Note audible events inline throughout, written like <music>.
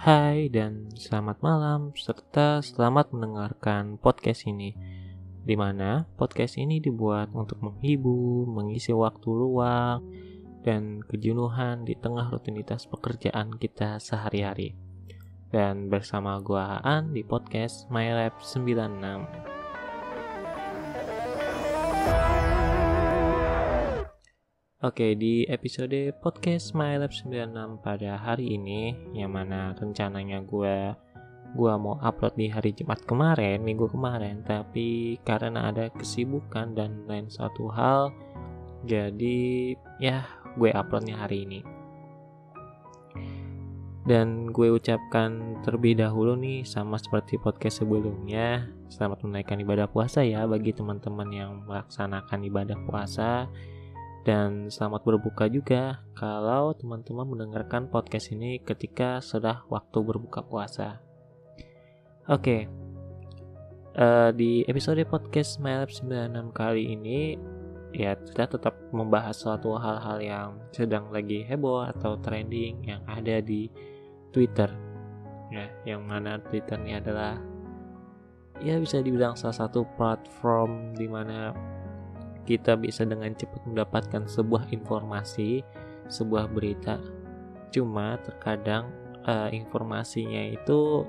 Hai dan selamat malam serta selamat mendengarkan podcast ini di mana podcast ini dibuat untuk menghibur, mengisi waktu luang, dan kejenuhan di tengah rutinitas pekerjaan kita sehari-hari. Dan bersama gua Aan di podcast My Lab 96. Oke, di episode podcast My Lab 96 pada hari ini, yang mana rencananya gue gua mau upload di hari Jumat kemarin, minggu kemarin, tapi karena ada kesibukan dan lain suatu hal, jadi ya gue uploadnya hari ini. Dan gue ucapkan terlebih dahulu nih sama seperti podcast sebelumnya, selamat menaikkan ibadah puasa ya bagi teman-teman yang melaksanakan ibadah puasa dan selamat berbuka juga kalau teman-teman mendengarkan podcast ini ketika sudah waktu berbuka puasa. Oke, uh, di episode podcast MyLab 96 kali ini ya kita tetap membahas suatu hal-hal yang sedang lagi heboh atau trending yang ada di Twitter. Ya, yang mana Twitter ini adalah ya bisa dibilang salah satu platform di mana kita bisa dengan cepat mendapatkan sebuah informasi, sebuah berita. Cuma terkadang uh, informasinya itu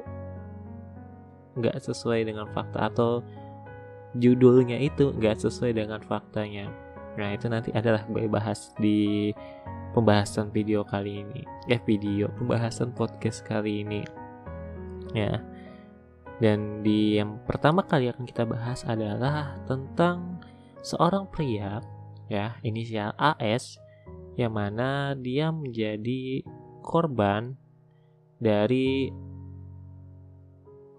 nggak sesuai dengan fakta atau judulnya itu nggak sesuai dengan faktanya. Nah itu nanti adalah gue bahas di pembahasan video kali ini. Ya video pembahasan podcast kali ini. Ya. Dan di yang pertama kali akan kita bahas adalah tentang seorang pria ya inisial AS yang mana dia menjadi korban dari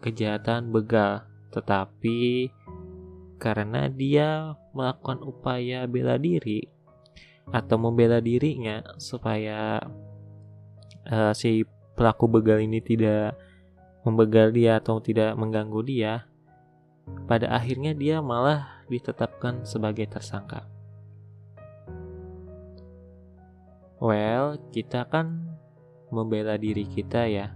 kejahatan begal. Tetapi karena dia melakukan upaya bela diri atau membela dirinya supaya uh, si pelaku begal ini tidak membegal dia atau tidak mengganggu dia pada akhirnya dia malah ditetapkan sebagai tersangka. Well, kita kan membela diri kita ya.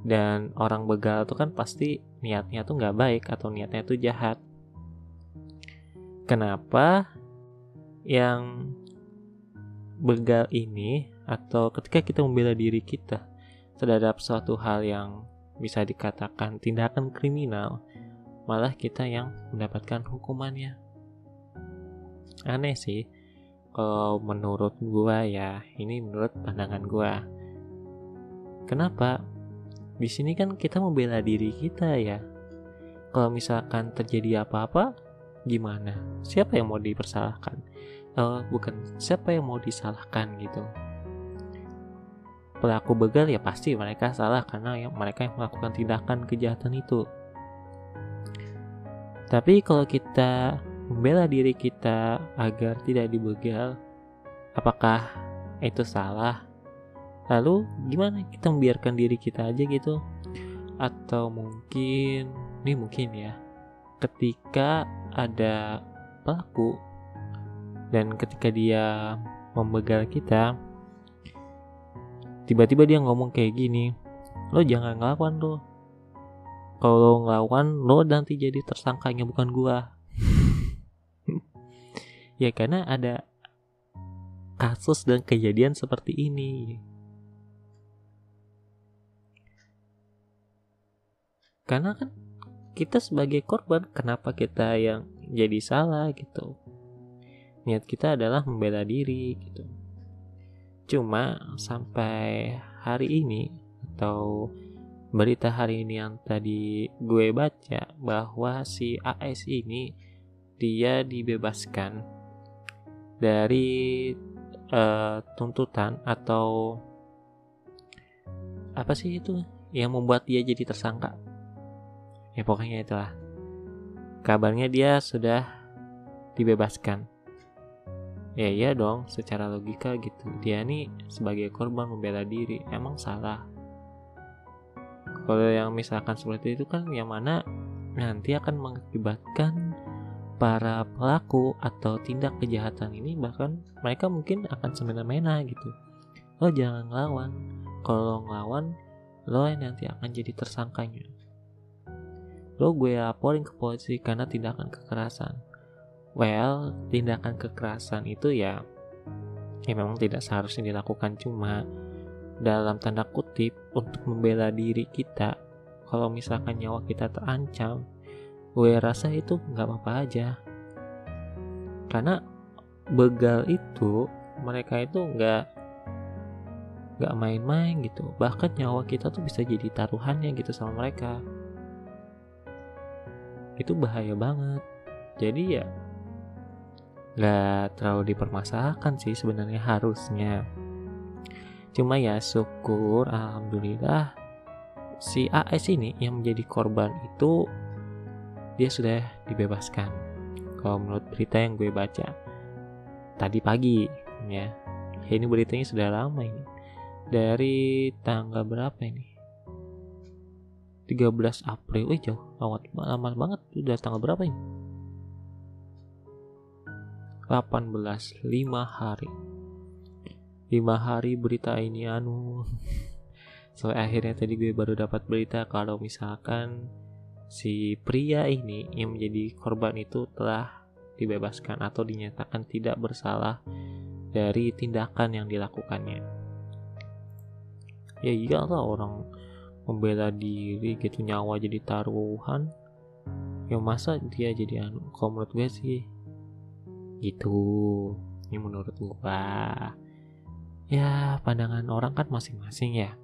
Dan orang begal itu kan pasti niatnya tuh nggak baik atau niatnya tuh jahat. Kenapa yang begal ini atau ketika kita membela diri kita terhadap suatu hal yang bisa dikatakan tindakan kriminal malah kita yang mendapatkan hukumannya. Aneh sih, kalau menurut gua ya, ini menurut pandangan gua. Kenapa? Di sini kan kita membela diri kita ya. Kalau misalkan terjadi apa-apa, gimana? Siapa yang mau dipersalahkan? Uh, bukan siapa yang mau disalahkan gitu. Pelaku begal ya pasti mereka salah karena yang mereka yang melakukan tindakan kejahatan itu. Tapi kalau kita membela diri kita agar tidak dibegal, apakah itu salah? Lalu gimana kita membiarkan diri kita aja gitu? Atau mungkin, ini mungkin ya, ketika ada pelaku dan ketika dia membegal kita, tiba-tiba dia ngomong kayak gini, lo jangan ngelawan lo, kalau ngelawan lo nanti jadi tersangkanya bukan gua. Ya karena ada kasus dan kejadian seperti ini. Karena kan kita sebagai korban kenapa kita yang jadi salah gitu? Niat kita adalah membela diri gitu. Cuma sampai hari ini atau berita hari ini yang tadi gue baca bahwa si AS ini dia dibebaskan dari uh, tuntutan atau apa sih itu yang membuat dia jadi tersangka? Ya pokoknya itulah. Kabarnya dia sudah dibebaskan. Ya iya dong secara logika gitu. Dia nih sebagai korban membela diri. Emang salah kalau yang misalkan seperti itu kan yang mana nanti akan mengakibatkan para pelaku atau tindak kejahatan ini bahkan mereka mungkin akan semena-mena gitu. Lo jangan ngelawan. Kalau ngelawan lo yang nanti akan jadi tersangkanya. Lo gue laporin ke polisi karena tindakan kekerasan. Well tindakan kekerasan itu ya ya memang tidak seharusnya dilakukan. Cuma dalam tanda kutip untuk membela diri kita. Kalau misalkan nyawa kita terancam gue rasa itu nggak apa-apa aja. Karena begal itu mereka itu nggak nggak main-main gitu. Bahkan nyawa kita tuh bisa jadi taruhannya gitu sama mereka. Itu bahaya banget. Jadi ya nggak terlalu dipermasalahkan sih sebenarnya harusnya cuma ya syukur alhamdulillah si AS ini yang menjadi korban itu dia sudah dibebaskan. Kalau menurut berita yang gue baca tadi pagi ya, ya ini beritanya sudah lama ini. Dari tanggal berapa ini? 13 April. Eh jauh. Lama, lama banget. Udah tanggal berapa ini? 18 5 hari lima hari berita ini anu. <laughs> So akhirnya tadi gue baru dapat berita kalau misalkan si pria ini yang menjadi korban itu telah dibebaskan atau dinyatakan tidak bersalah dari tindakan yang dilakukannya. Ya iyalah orang membela diri gitu nyawa jadi taruhan. Ya masa dia jadi anu? Kalau menurut gue sih gitu. Ini menurut gue ya pandangan orang kan masing-masing ya.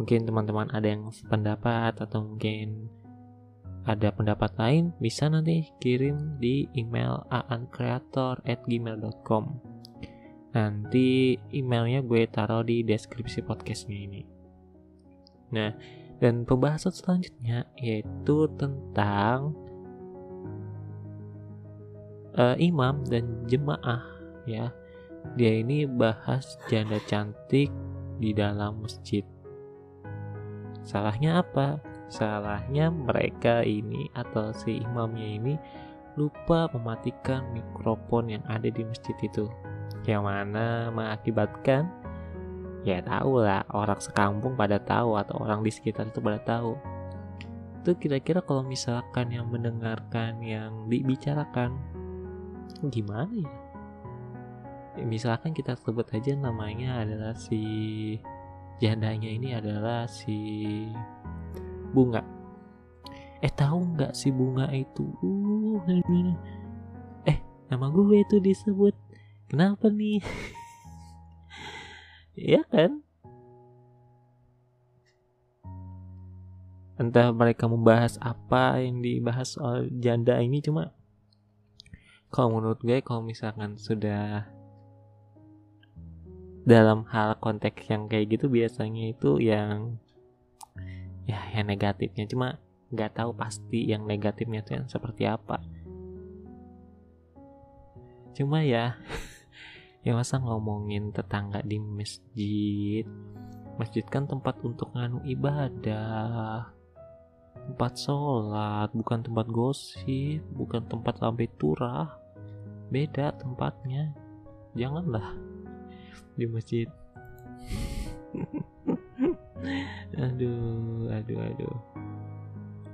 Mungkin teman-teman ada yang pendapat atau mungkin ada pendapat lain bisa nanti kirim di email aankreator@gmail.com nanti emailnya gue taruh di deskripsi podcastnya ini. Nah dan pembahasan selanjutnya yaitu tentang uh, imam dan jemaah ya dia ini bahas janda cantik di dalam masjid. Salahnya apa? Salahnya mereka ini atau si imamnya ini lupa mematikan mikrofon yang ada di masjid itu. Yang mana mengakibatkan ya tahu lah orang sekampung pada tahu atau orang di sekitar itu pada tahu. Itu kira-kira kalau misalkan yang mendengarkan yang dibicarakan gimana ya? Misalkan kita sebut aja namanya adalah si jandanya ini adalah si bunga. Eh tahu nggak si bunga itu? Uh eh nama gue itu disebut. Kenapa nih? <laughs> Ya kan? Entah mereka membahas apa yang dibahas soal janda ini cuma kalau menurut gue kalau misalkan sudah dalam hal konteks yang kayak gitu biasanya itu yang ya yang negatifnya. Cuma nggak tahu pasti yang negatifnya itu yang seperti apa. Cuma ya <laughs> ya masa ngomongin tetangga di masjid? Masjid kan tempat untuk nganu ibadah tempat sholat bukan tempat gosip bukan tempat lambe turah. Beda tempatnya. Janganlah di masjid. <laughs> Aduh aduh aduh.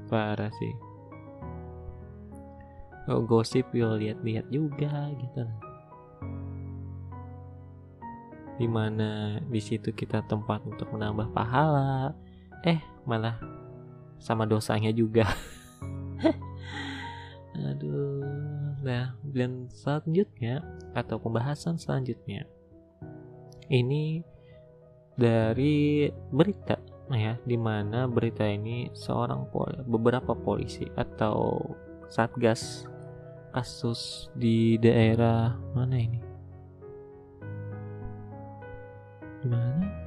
Parah sih. Oh, gosip yo lihat-lihat juga gitu di mana di situ kita tempat untuk menambah pahala. Eh malah sama dosanya juga. <laughs> Aduh nah dan selanjutnya atau pembahasan selanjutnya ini dari berita ya di mana berita ini seorang pol beberapa polisi atau satgas kasus di daerah mana ini? Mana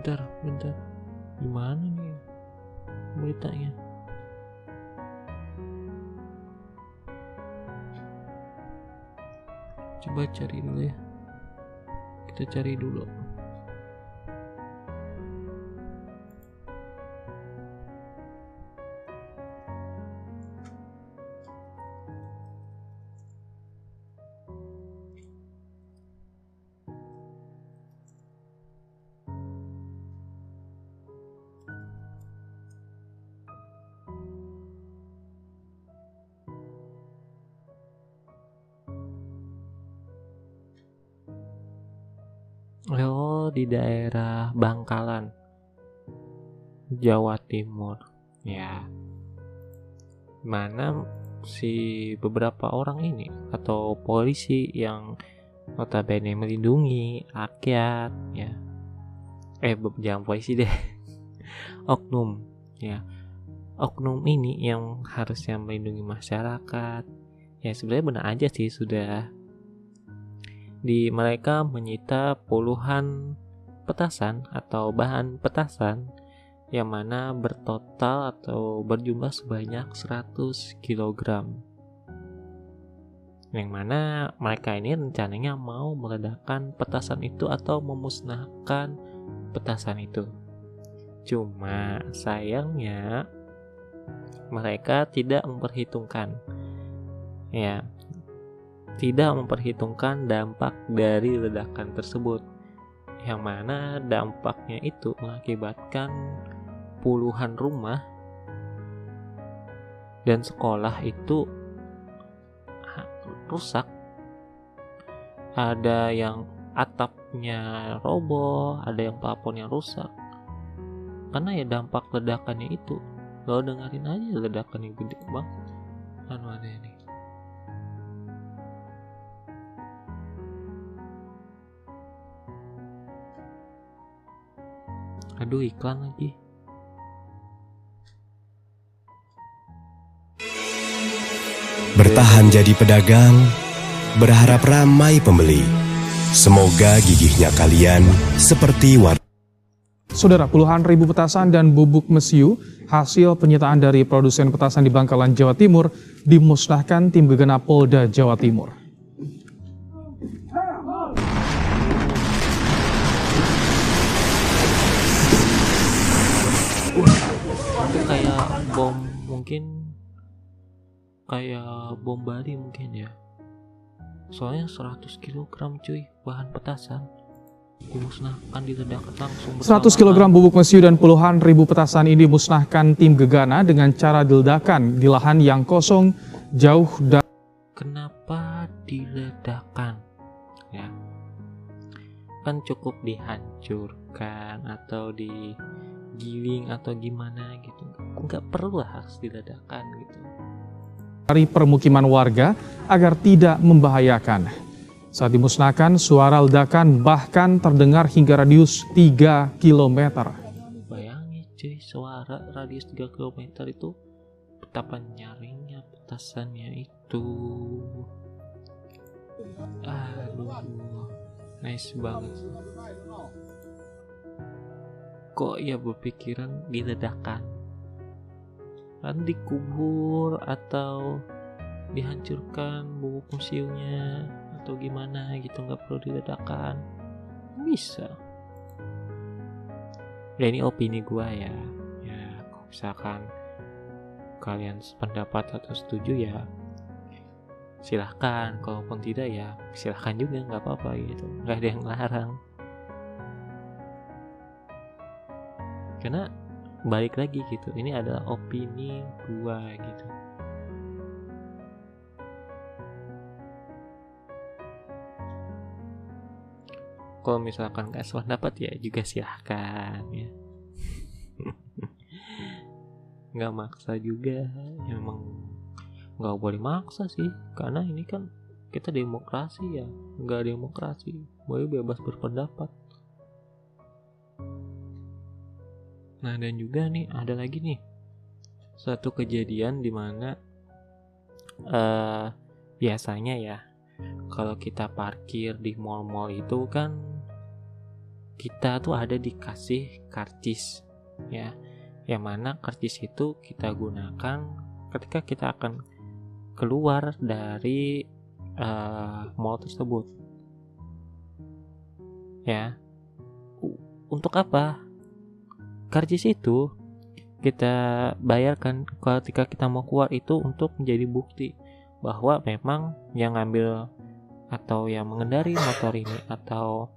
bentar bentar. Gimana nih beritanya? Coba cari dulu ya. Kita cari dulu di daerah Bangkalan Jawa Timur. Ya. Mana si beberapa orang ini atau polisi yang notabene melindungi rakyat ya. Eh jangan polisi deh. <laughs> Oknum ya. Oknum ini yang harusnya melindungi masyarakat. Ya sebenarnya benar aja sih sudah. Di mereka menyita puluhan petasan atau bahan petasan yang mana bertotal atau berjumlah sebanyak 100 kg yang mana mereka ini rencananya mau meledakkan petasan itu atau memusnahkan petasan itu. Cuma sayangnya mereka tidak memperhitungkan. Ya tidak memperhitungkan dampak dari ledakan tersebut yang mana dampaknya itu mengakibatkan puluhan rumah dan sekolah itu rusak. Ada yang atapnya roboh ada yang plafonnya rusak. Karena ya dampak ledakannya itu. Lo dengerin aja ledakan yang gede banget. Anu ada ini aduh iklan lagi Bertahan jadi pedagang, berharap ramai pembeli. Semoga gigihnya kalian seperti warna. Saudara, puluhan ribu petasan dan bubuk mesiu hasil penyitaan dari produsen petasan di Bangkalan, Jawa Timur dimusnahkan tim gegenap Polda Jawa Timur. Bom mungkin kayak bom Bali mungkin ya. Soalnya 100 kg cuy bahan petasan. Dimusnahkan diledakkan langsung 100 kg bubuk mesiu dan puluhan ribu petasan ini dimusnahkan tim Gegana dengan cara diledakan di lahan yang kosong jauh dari kenapa diledakkan ya. Kan cukup dihancurkan atau digiling atau gimana gitu nggak perlu harus diledakkan gitu dari permukiman warga agar tidak membahayakan. Saat dimusnahkan, suara ledakan bahkan terdengar hingga radius 3 km. bayangin cuy suara radius 3 km itu betapa nyaringnya petasannya itu aduh nice banget kok ya berpikiran diledakan kan dikubur atau dihancurkan bubuk museumnya atau gimana gitu nggak perlu diledakan. Bisa. Ya ini opini gua ya. Ya kalau misalkan kalian sependapat atau setuju ya silahkan. Kalaupun tidak ya silahkan juga nggak apa-apa gitu. Nggak ada yang larang. Karena balik lagi gitu. Ini adalah opini gua gitu. Kalau misalkan gak sependapat ya juga silahkan ya. <laughs> Nggak maksa juga ya memang nggak boleh maksa sih. Karena ini kan kita demokrasi ya nggak demokrasi. Boleh bebas berpendapat nah dan juga nih ada lagi nih. Satu kejadian di mana uh, biasanya ya kalau kita parkir di mall-mall itu kan kita tuh ada dikasih karcis ya. Yang mana karcis itu kita gunakan ketika kita akan keluar dari uh, mall tersebut. Ya. Untuk apa karcis itu kita bayarkan ketika kita mau keluar itu untuk menjadi bukti bahwa memang yang ngambil atau yang mengendari motor ini atau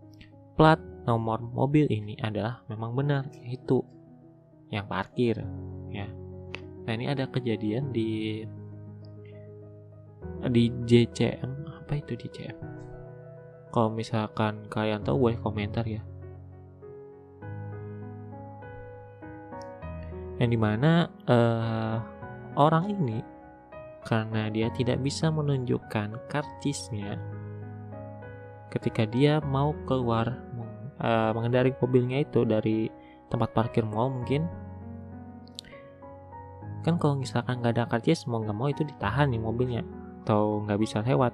plat nomor mobil ini adalah memang benar itu yang parkir ya. Nah ini ada kejadian di di JCM apa itu di JCM kalau misalkan kalian tahu boleh komentar ya yang di mana uh, orang ini karena dia tidak bisa menunjukkan karcisnya ketika dia mau keluar uh, mengendari mobilnya itu dari tempat parkir mall mungkin kan kalau misalkan nggak ada karcis mau nggak mau itu ditahan nih mobilnya atau nggak bisa lewat.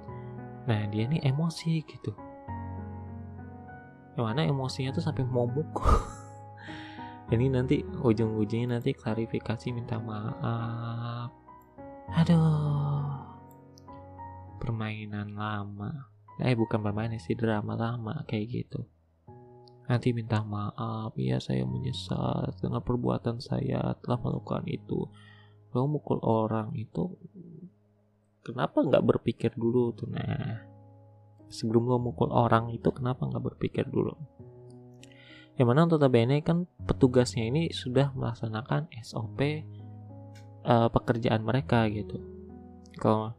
Nah dia nih emosi gitu. Yang mana emosinya tuh sampai mau <laughs> mukul ini nanti ujung-ujungnya nanti klarifikasi minta maaf. Aduh. Permainan lama. Eh bukan permainan sih drama lama kayak gitu. Nanti minta maaf. Ya saya menyesal dengan perbuatan saya telah melakukan itu. Lo mukul orang itu kenapa nggak berpikir dulu tuh nah? Sebelum lo mukul orang itu kenapa nggak berpikir dulu yang mana notabene kan petugasnya ini sudah melaksanakan SOP uh, eh, pekerjaan mereka gitu. Kalau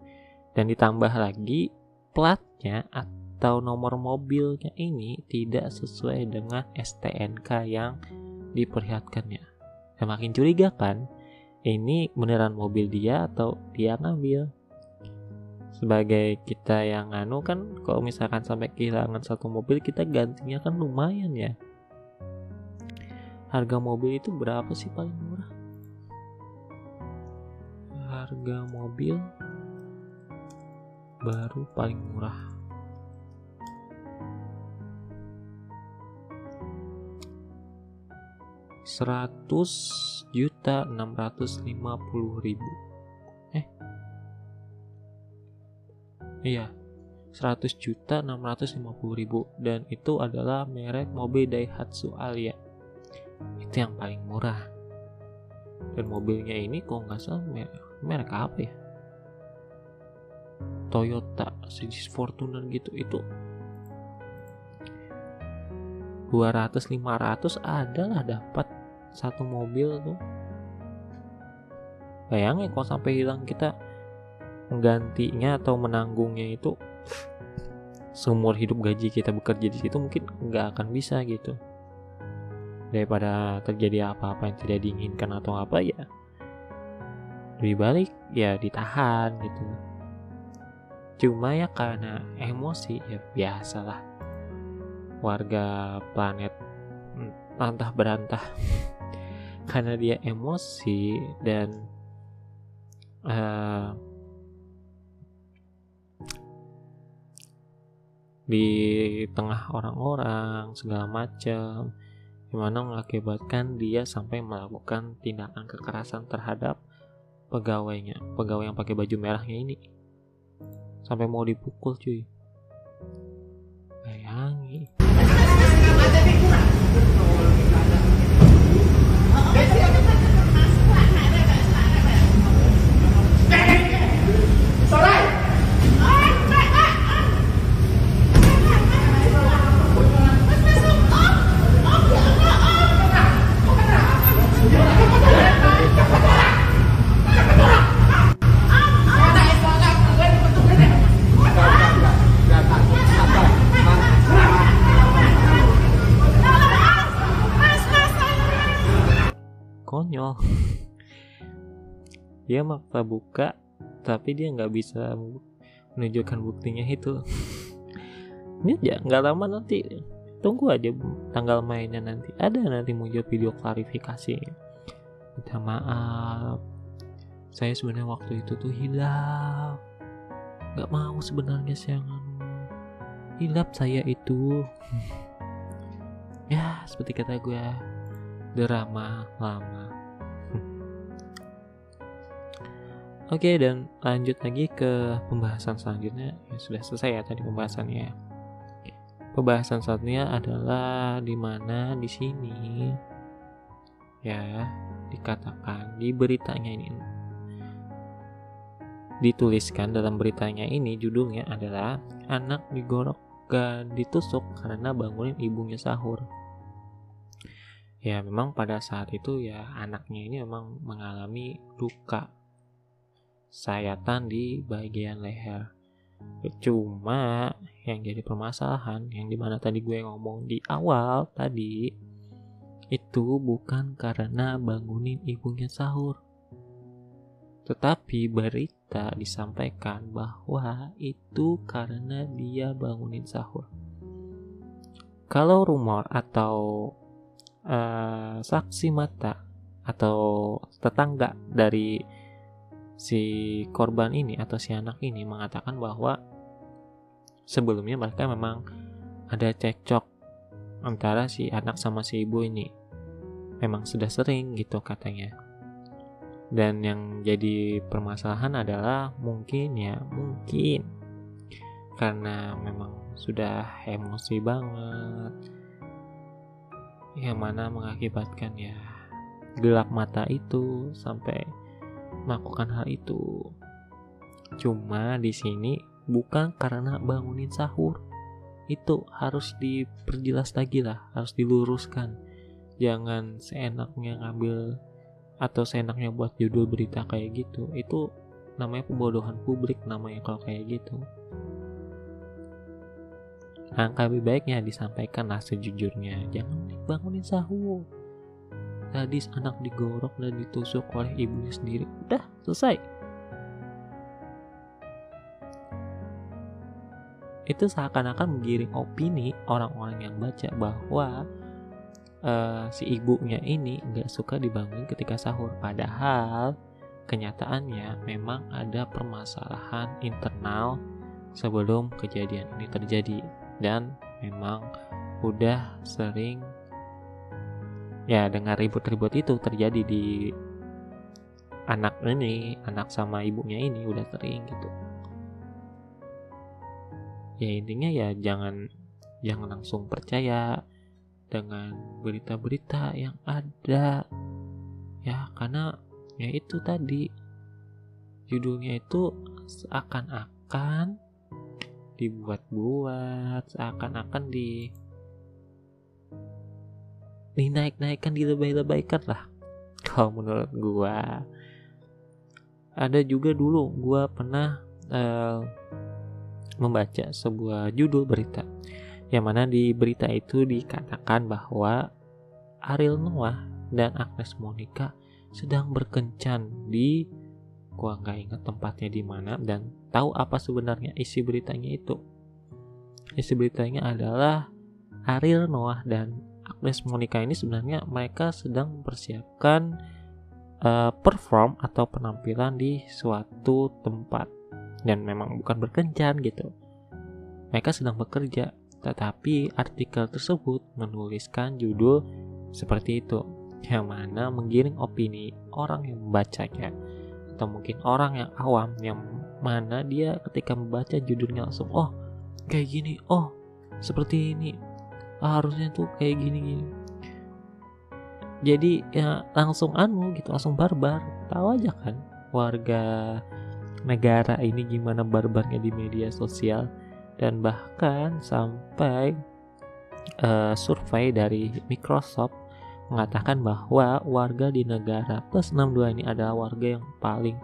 dan ditambah lagi platnya atau nomor mobilnya ini tidak sesuai dengan STNK yang diperlihatkannya. Dan makin curiga kan ini beneran mobil dia atau dia ngambil? Sebagai kita yang anu kan kalau misalkan sampai kehilangan satu mobil kita gantinya kan lumayan ya harga mobil itu berapa sih paling murah? Harga mobil baru paling murah. Seratus juta enam ratus lima puluh ribu. Eh? Iya 100 juta 650 ribu. Dan itu adalah merek mobil Daihatsu Alia itu yang paling murah. Dan mobilnya ini kok nggak salah merek, apa ya? Toyota sejenis Fortuner gitu itu 200 500 adalah dapat satu mobil tuh. Bayangin kalau sampai hilang kita menggantinya atau menanggungnya itu seumur hidup gaji kita bekerja di situ mungkin nggak akan bisa gitu daripada terjadi apa-apa yang tidak diinginkan atau apa ya lebih balik ya ditahan gitu. Cuma ya karena emosi ya biasalah. Warga planet lantah berantah <laughs> karena dia emosi dan uh, di tengah orang-orang segala macam di mana mengakibatkan dia sampai melakukan tindakan kekerasan terhadap pegawainya pegawai yang pakai baju merahnya ini? Sampai mau dipukul cuy dia maksa buka tapi dia nggak bisa menunjukkan buktinya itu. <laughs> Ini aja nggak lama nanti tunggu aja tanggal mainnya nanti. Ada nanti muncul video klarifikasi. Minta maaf. Saya sebenarnya waktu itu tuh hilaf. Nggak mau sebenarnya saya hilap saya itu. <laughs> Ya seperti kata gue drama lama. Oke dan lanjut lagi ke pembahasan selanjutnya. Ya sudah selesai ya tadi pembahasannya. Pembahasan selanjutnya adalah di mana di sini ya dikatakan di beritanya ini. Dituliskan dalam beritanya ini judulnya adalah anak digorok gak ditusuk karena bangunin ibunya sahur. Ya memang pada saat itu ya anaknya ini memang mengalami luka sayatan di bagian leher. Cuma yang jadi permasalahan yang di mana tadi gue ngomong di awal tadi itu bukan karena bangunin ibunya sahur. Tetapi berita disampaikan bahwa itu karena dia bangunin sahur. Kalau rumor atau uh, saksi mata atau tetangga dari si korban ini atau si anak ini mengatakan bahwa sebelumnya mereka memang ada cekcok antara si anak sama si ibu ini. Memang sudah sering gitu katanya. Dan yang jadi permasalahan adalah mungkin ya, mungkin karena memang sudah emosi banget. Yang mana mengakibatkan ya gelap mata itu sampai melakukan hal itu. Cuma di sini bukan karena bangunin sahur. Itu harus diperjelas lagi lah harus diluruskan. Jangan seenaknya ngambil atau seenaknya buat judul berita kayak gitu. Itu namanya pembodohan publik namanya kalau kayak gitu. Angka lebih baiknya disampaikan lah sejujurnya. Jangan bangunin sahur tadi anak digorok dan ditusuk oleh ibunya sendiri. Udah selesai. Itu seakan-akan menggiring opini orang-orang yang baca bahwa uh, si ibunya ini nggak suka dibangun ketika sahur. Padahal kenyataannya memang ada permasalahan internal sebelum kejadian ini terjadi. Dan memang udah sering ya dengan ribut-ribut itu terjadi di anak ini anak sama ibunya ini udah sering gitu. Ya intinya ya jangan jangan langsung percaya dengan berita-berita yang ada. Ya karena ya itu tadi judulnya itu seakan-akan dibuat-buat seakan-akan di dinaik-naikkan dilebay-lebaykan lah. Kalau menurut gua ada juga dulu gua pernah uh, membaca sebuah judul berita yang mana di berita itu dikatakan bahwa Ariel Noah dan Agnes Monica sedang berkencan di gua nggak ingat tempatnya di mana dan tahu apa sebenarnya isi beritanya itu. Isi beritanya adalah Ariel Noah dan Agnes Monica ini sebenarnya mereka sedang mempersiapkan uh, perform atau penampilan di suatu tempat. Dan memang bukan berkencan gitu. Mereka sedang bekerja, tetapi artikel tersebut menuliskan judul seperti itu, yang mana menggiring opini orang yang membacanya, atau mungkin orang yang awam yang mana dia ketika membaca judulnya langsung, oh kayak gini, oh seperti ini, harusnya tuh kayak gini gini. Jadi ya langsung anu gitu, langsung barbar, tahu aja kan warga negara ini gimana barbarnya di media sosial dan bahkan sampai uh, survei dari Microsoft mengatakan bahwa warga di negara plus 62 ini adalah warga yang paling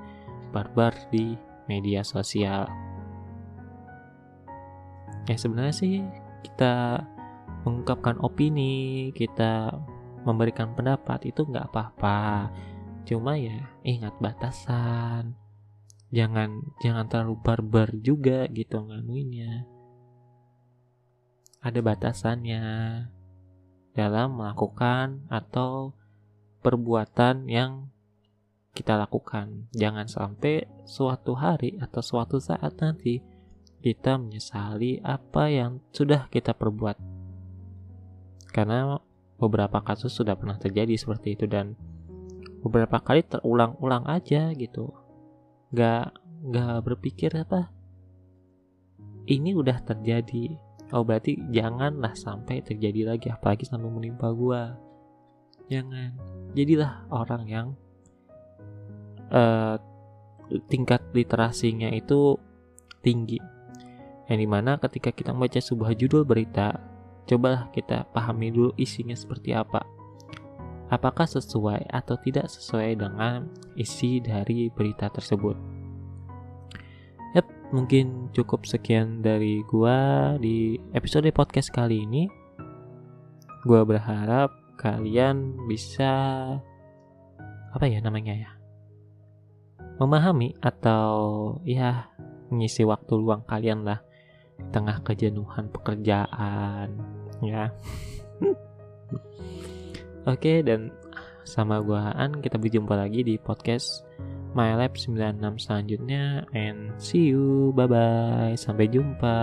barbar di media sosial. Ya sebenarnya sih kita mengungkapkan opini, kita memberikan pendapat itu nggak apa-apa. Cuma ya ingat batasan. Jangan jangan terlalu barbar juga gitu nganuinnya. Ada batasannya dalam melakukan atau perbuatan yang kita lakukan. Jangan sampai suatu hari atau suatu saat nanti kita menyesali apa yang sudah kita perbuat karena beberapa kasus sudah pernah terjadi seperti itu dan beberapa kali terulang-ulang aja gitu. Nggak nggak berpikir apa ini udah terjadi. Oh berarti janganlah sampai terjadi lagi apalagi sampai menimpa gua. Jangan. Jadilah orang yang uh, tingkat literasinya itu tinggi. Yang di mana ketika kita membaca sebuah judul berita cobalah kita pahami dulu isinya seperti apa apakah sesuai atau tidak sesuai dengan isi dari berita tersebut. Yap, mungkin cukup sekian dari gua di episode podcast kali ini. Gua berharap kalian bisa apa ya namanya ya? Memahami atau ya mengisi waktu luang kalian lah di tengah kejenuhan pekerjaan ya. Oke dan sama gua An kita berjumpa lagi di podcast My Lab 96 selanjutnya and see you. Bye bye sampai jumpa